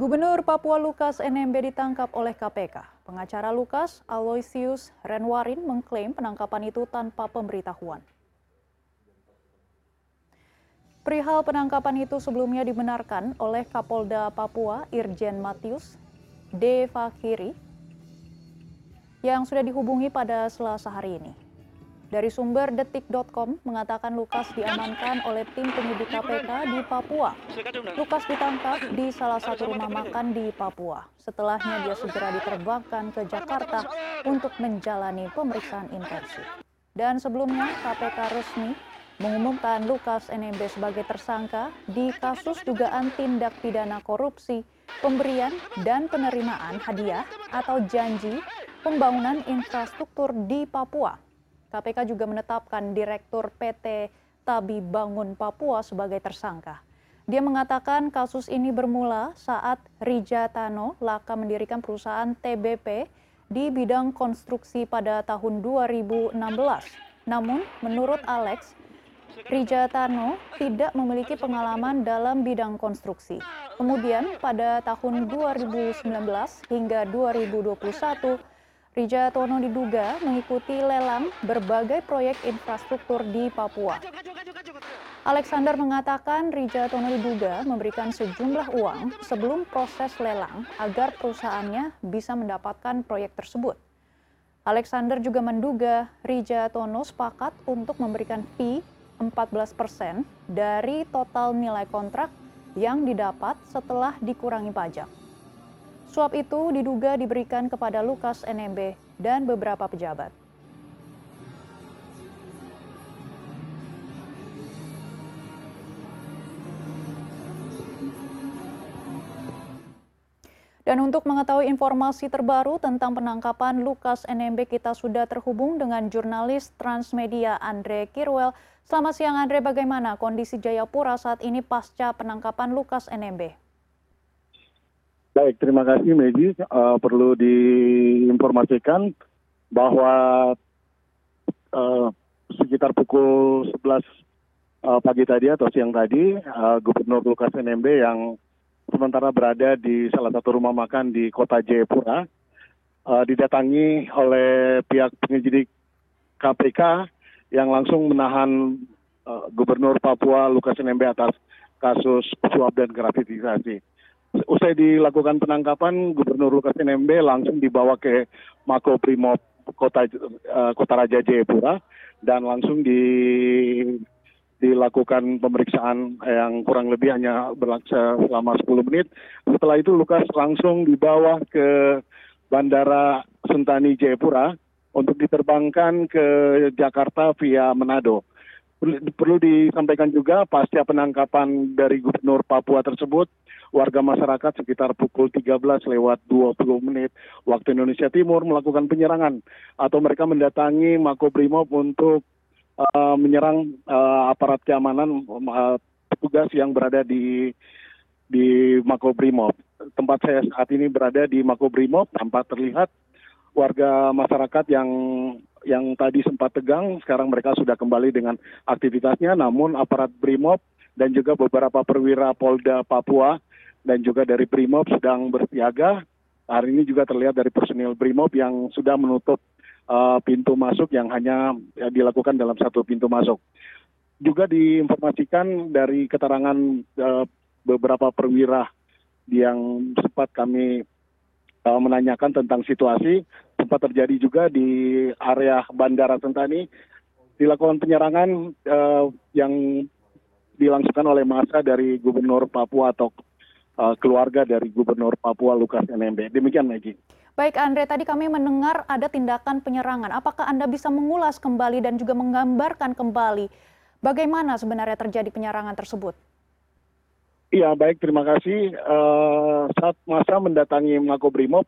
Gubernur Papua Lukas NMB ditangkap oleh KPK. Pengacara Lukas, Aloysius Renwarin, mengklaim penangkapan itu tanpa pemberitahuan. Perihal penangkapan itu sebelumnya dibenarkan oleh Kapolda Papua Irjen Matius D. Fakiri yang sudah dihubungi pada selasa hari ini. Dari sumber detik.com mengatakan Lukas diamankan oleh tim penyidik KPK di Papua. Lukas ditangkap di salah satu rumah makan di Papua. Setelahnya dia segera diterbangkan ke Jakarta untuk menjalani pemeriksaan intensif. Dan sebelumnya KPK resmi mengumumkan Lukas NMB sebagai tersangka di kasus dugaan tindak pidana korupsi, pemberian dan penerimaan hadiah atau janji pembangunan infrastruktur di Papua kpk juga menetapkan direktur pt tabi bangun papua sebagai tersangka dia mengatakan kasus ini bermula saat Rija Tano laka mendirikan perusahaan TBP di bidang konstruksi pada tahun 2016. Namun, menurut Alex, Rija Tano tidak memiliki pengalaman dalam bidang konstruksi. Kemudian, pada tahun 2019 hingga 2021, Rija Tono diduga mengikuti lelang berbagai proyek infrastruktur di Papua. Alexander mengatakan Rija Tono diduga memberikan sejumlah uang sebelum proses lelang agar perusahaannya bisa mendapatkan proyek tersebut. Alexander juga menduga Rija Tono sepakat untuk memberikan fee 14 persen dari total nilai kontrak yang didapat setelah dikurangi pajak. Suap itu diduga diberikan kepada Lukas NMB dan beberapa pejabat. Dan untuk mengetahui informasi terbaru tentang penangkapan Lukas NMB, kita sudah terhubung dengan jurnalis Transmedia Andre Kirwel. Selamat siang Andre, bagaimana kondisi Jayapura saat ini pasca penangkapan Lukas NMB? Baik, terima kasih Megi. Uh, perlu diinformasikan bahwa uh, sekitar pukul 11 uh, eh, pagi tadi atau siang tadi, uh, Gubernur Lukas NMB yang sementara berada di salah satu rumah makan di kota Jayapura, uh, didatangi oleh pihak penyidik KPK yang langsung menahan uh, Gubernur Papua Lukas NMB atas kasus suap dan gratifikasi usai dilakukan penangkapan gubernur lukas nmb langsung dibawa ke makobrimob kota uh, kota raja jayapura dan langsung di dilakukan pemeriksaan yang kurang lebih hanya berlangsung selama 10 menit. Setelah itu Lukas langsung dibawa ke Bandara Sentani Jayapura untuk diterbangkan ke Jakarta via Manado. Perlu disampaikan juga pasca penangkapan dari Gubernur Papua tersebut, warga masyarakat sekitar pukul 13 lewat 20 menit waktu Indonesia Timur melakukan penyerangan atau mereka mendatangi Makobrimob untuk uh, menyerang uh, aparat keamanan uh, petugas yang berada di di Makobrimob. Tempat saya saat ini berada di Makobrimob tampak terlihat warga masyarakat yang yang tadi sempat tegang sekarang mereka sudah kembali dengan aktivitasnya namun aparat Brimob dan juga beberapa perwira Polda Papua dan juga dari Brimob sedang bersiaga. Hari ini juga terlihat dari personil Brimob yang sudah menutup uh, pintu masuk yang hanya ya, dilakukan dalam satu pintu masuk. Juga diinformasikan dari keterangan uh, beberapa perwira yang sempat kami menanyakan tentang situasi, sempat terjadi juga di area Bandara Sentani dilakukan penyerangan uh, yang dilangsungkan oleh masa dari Gubernur Papua atau uh, keluarga dari Gubernur Papua Lukas NMB. Demikian Maggie. Baik Andre, tadi kami mendengar ada tindakan penyerangan. Apakah Anda bisa mengulas kembali dan juga menggambarkan kembali bagaimana sebenarnya terjadi penyerangan tersebut? Iya, baik. Terima kasih. Uh, saat masa mendatangi Makobrimob,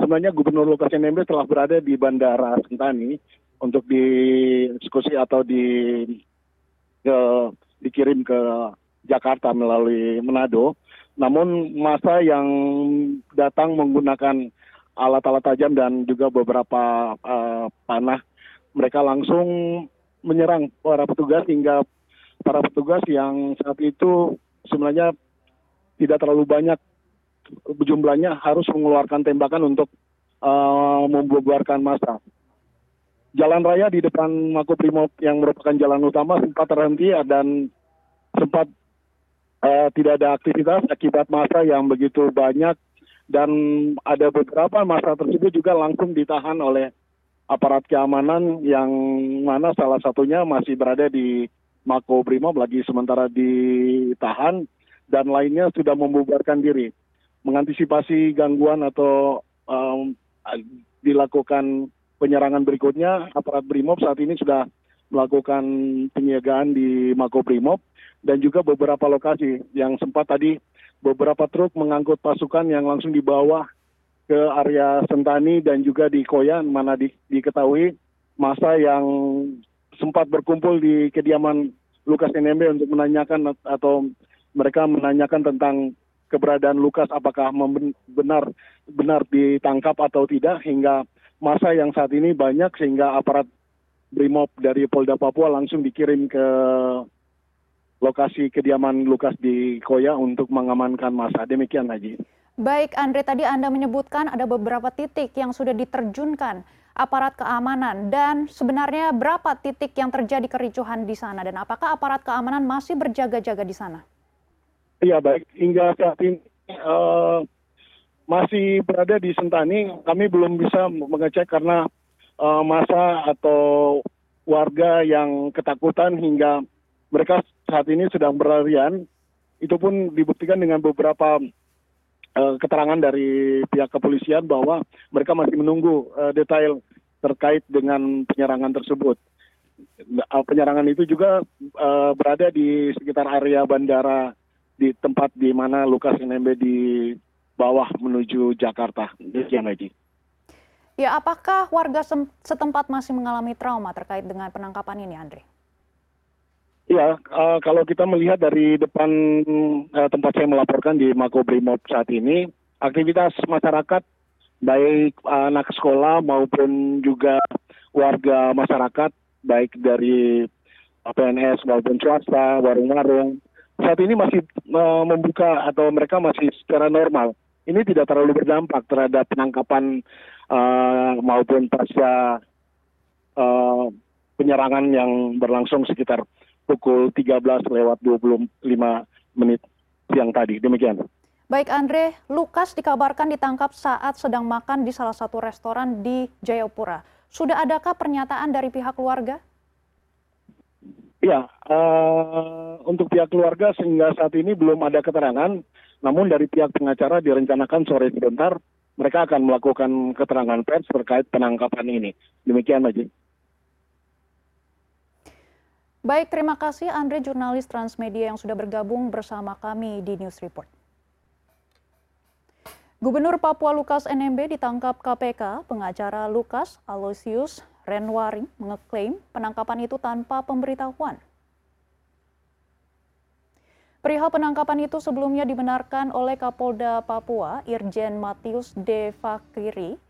sebenarnya Gubernur Lukas NMB telah berada di Bandara Sentani untuk dieksekusi atau dikirim ke Jakarta melalui Manado. Namun masa yang datang menggunakan alat-alat tajam dan juga beberapa uh, panah, mereka langsung menyerang para petugas hingga para petugas yang saat itu sebenarnya tidak terlalu banyak jumlahnya harus mengeluarkan tembakan untuk uh, membubarkan massa. Jalan raya di depan Makobrimob yang merupakan jalan utama sempat terhenti dan sempat uh, tidak ada aktivitas akibat massa yang begitu banyak dan ada beberapa massa tersebut juga langsung ditahan oleh aparat keamanan yang mana salah satunya masih berada di Mako Brimob lagi sementara ditahan dan lainnya sudah membubarkan diri. Mengantisipasi gangguan atau um, dilakukan penyerangan berikutnya, aparat Brimob saat ini sudah melakukan penyiagaan di Mako Brimob dan juga beberapa lokasi yang sempat tadi beberapa truk mengangkut pasukan yang langsung dibawa ke area Sentani dan juga di Koyan mana di, diketahui masa yang sempat berkumpul di kediaman Lukas NMB untuk menanyakan atau mereka menanyakan tentang keberadaan Lukas apakah benar benar ditangkap atau tidak hingga masa yang saat ini banyak sehingga aparat Brimob dari Polda Papua langsung dikirim ke lokasi kediaman Lukas di Koya untuk mengamankan masa. Demikian Haji. Baik, Andre, tadi Anda menyebutkan ada beberapa titik yang sudah diterjunkan aparat keamanan dan sebenarnya berapa titik yang terjadi kericuhan di sana dan apakah aparat keamanan masih berjaga-jaga di sana? Iya, baik. Hingga saat ini uh, masih berada di Sentani. Kami belum bisa mengecek karena uh, masa atau warga yang ketakutan hingga mereka saat ini sedang berlarian. Itu pun dibuktikan dengan beberapa keterangan dari pihak kepolisian bahwa mereka masih menunggu uh, detail terkait dengan penyerangan tersebut. Uh, penyerangan itu juga berada di sekitar area bandara di tempat di mana Lukas NMB di bawah menuju Jakarta. Demikian lagi. Ya, apakah warga setempat masih mengalami trauma terkait dengan penangkapan ini, Andre? Ya, uh, kalau kita melihat dari depan uh, tempat saya melaporkan di Makobrimob saat ini, aktivitas masyarakat baik anak sekolah maupun juga warga masyarakat baik dari PNS maupun swasta, warung-warung saat ini masih uh, membuka atau mereka masih secara normal. Ini tidak terlalu berdampak terhadap penangkapan uh, maupun pasca uh, penyerangan yang berlangsung sekitar pukul 13 lewat 25 menit siang tadi. Demikian. Baik Andre, Lukas dikabarkan ditangkap saat sedang makan di salah satu restoran di Jayapura. Sudah adakah pernyataan dari pihak keluarga? Ya, uh, untuk pihak keluarga sehingga saat ini belum ada keterangan. Namun dari pihak pengacara direncanakan sore sebentar mereka akan melakukan keterangan pers terkait penangkapan ini. Demikian, Majid. Baik, terima kasih Andre, jurnalis Transmedia yang sudah bergabung bersama kami di News Report. Gubernur Papua Lukas NMB ditangkap KPK, pengacara Lukas Aloysius Renwaring mengeklaim penangkapan itu tanpa pemberitahuan. Perihal penangkapan itu sebelumnya dibenarkan oleh Kapolda Papua, Irjen Matius De Fakiri,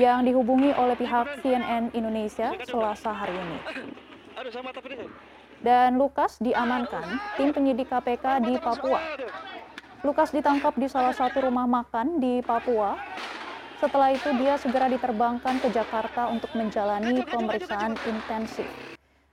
yang dihubungi oleh pihak CNN Indonesia selasa hari ini. Dan Lukas diamankan tim penyidik KPK di Papua. Lukas ditangkap di salah satu rumah makan di Papua. Setelah itu dia segera diterbangkan ke Jakarta untuk menjalani pemeriksaan intensif.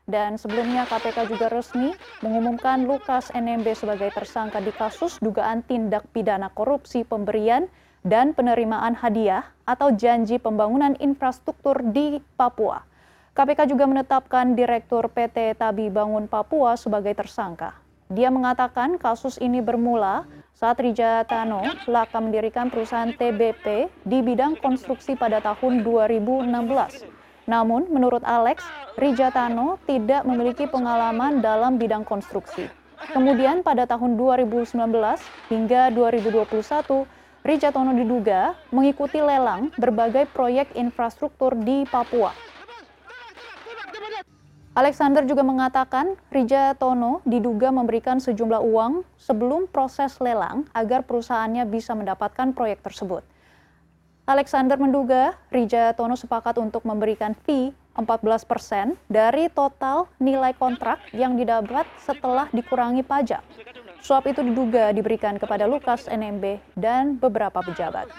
Dan sebelumnya KPK juga resmi mengumumkan Lukas NMB sebagai tersangka di kasus dugaan tindak pidana korupsi pemberian dan penerimaan hadiah atau janji pembangunan infrastruktur di Papua. KPK juga menetapkan Direktur PT Tabi Bangun Papua sebagai tersangka. Dia mengatakan kasus ini bermula saat Rija Tano laka mendirikan perusahaan TBP di bidang konstruksi pada tahun 2016. Namun, menurut Alex, Rija Tano tidak memiliki pengalaman dalam bidang konstruksi. Kemudian pada tahun 2019 hingga 2021, Rijatono diduga mengikuti lelang berbagai proyek infrastruktur di Papua. Alexander juga mengatakan Rija Tono diduga memberikan sejumlah uang sebelum proses lelang agar perusahaannya bisa mendapatkan proyek tersebut. Alexander menduga Rija Tono sepakat untuk memberikan fee 14 persen dari total nilai kontrak yang didapat setelah dikurangi pajak. Suap itu diduga diberikan kepada Lukas NMB dan beberapa pejabat.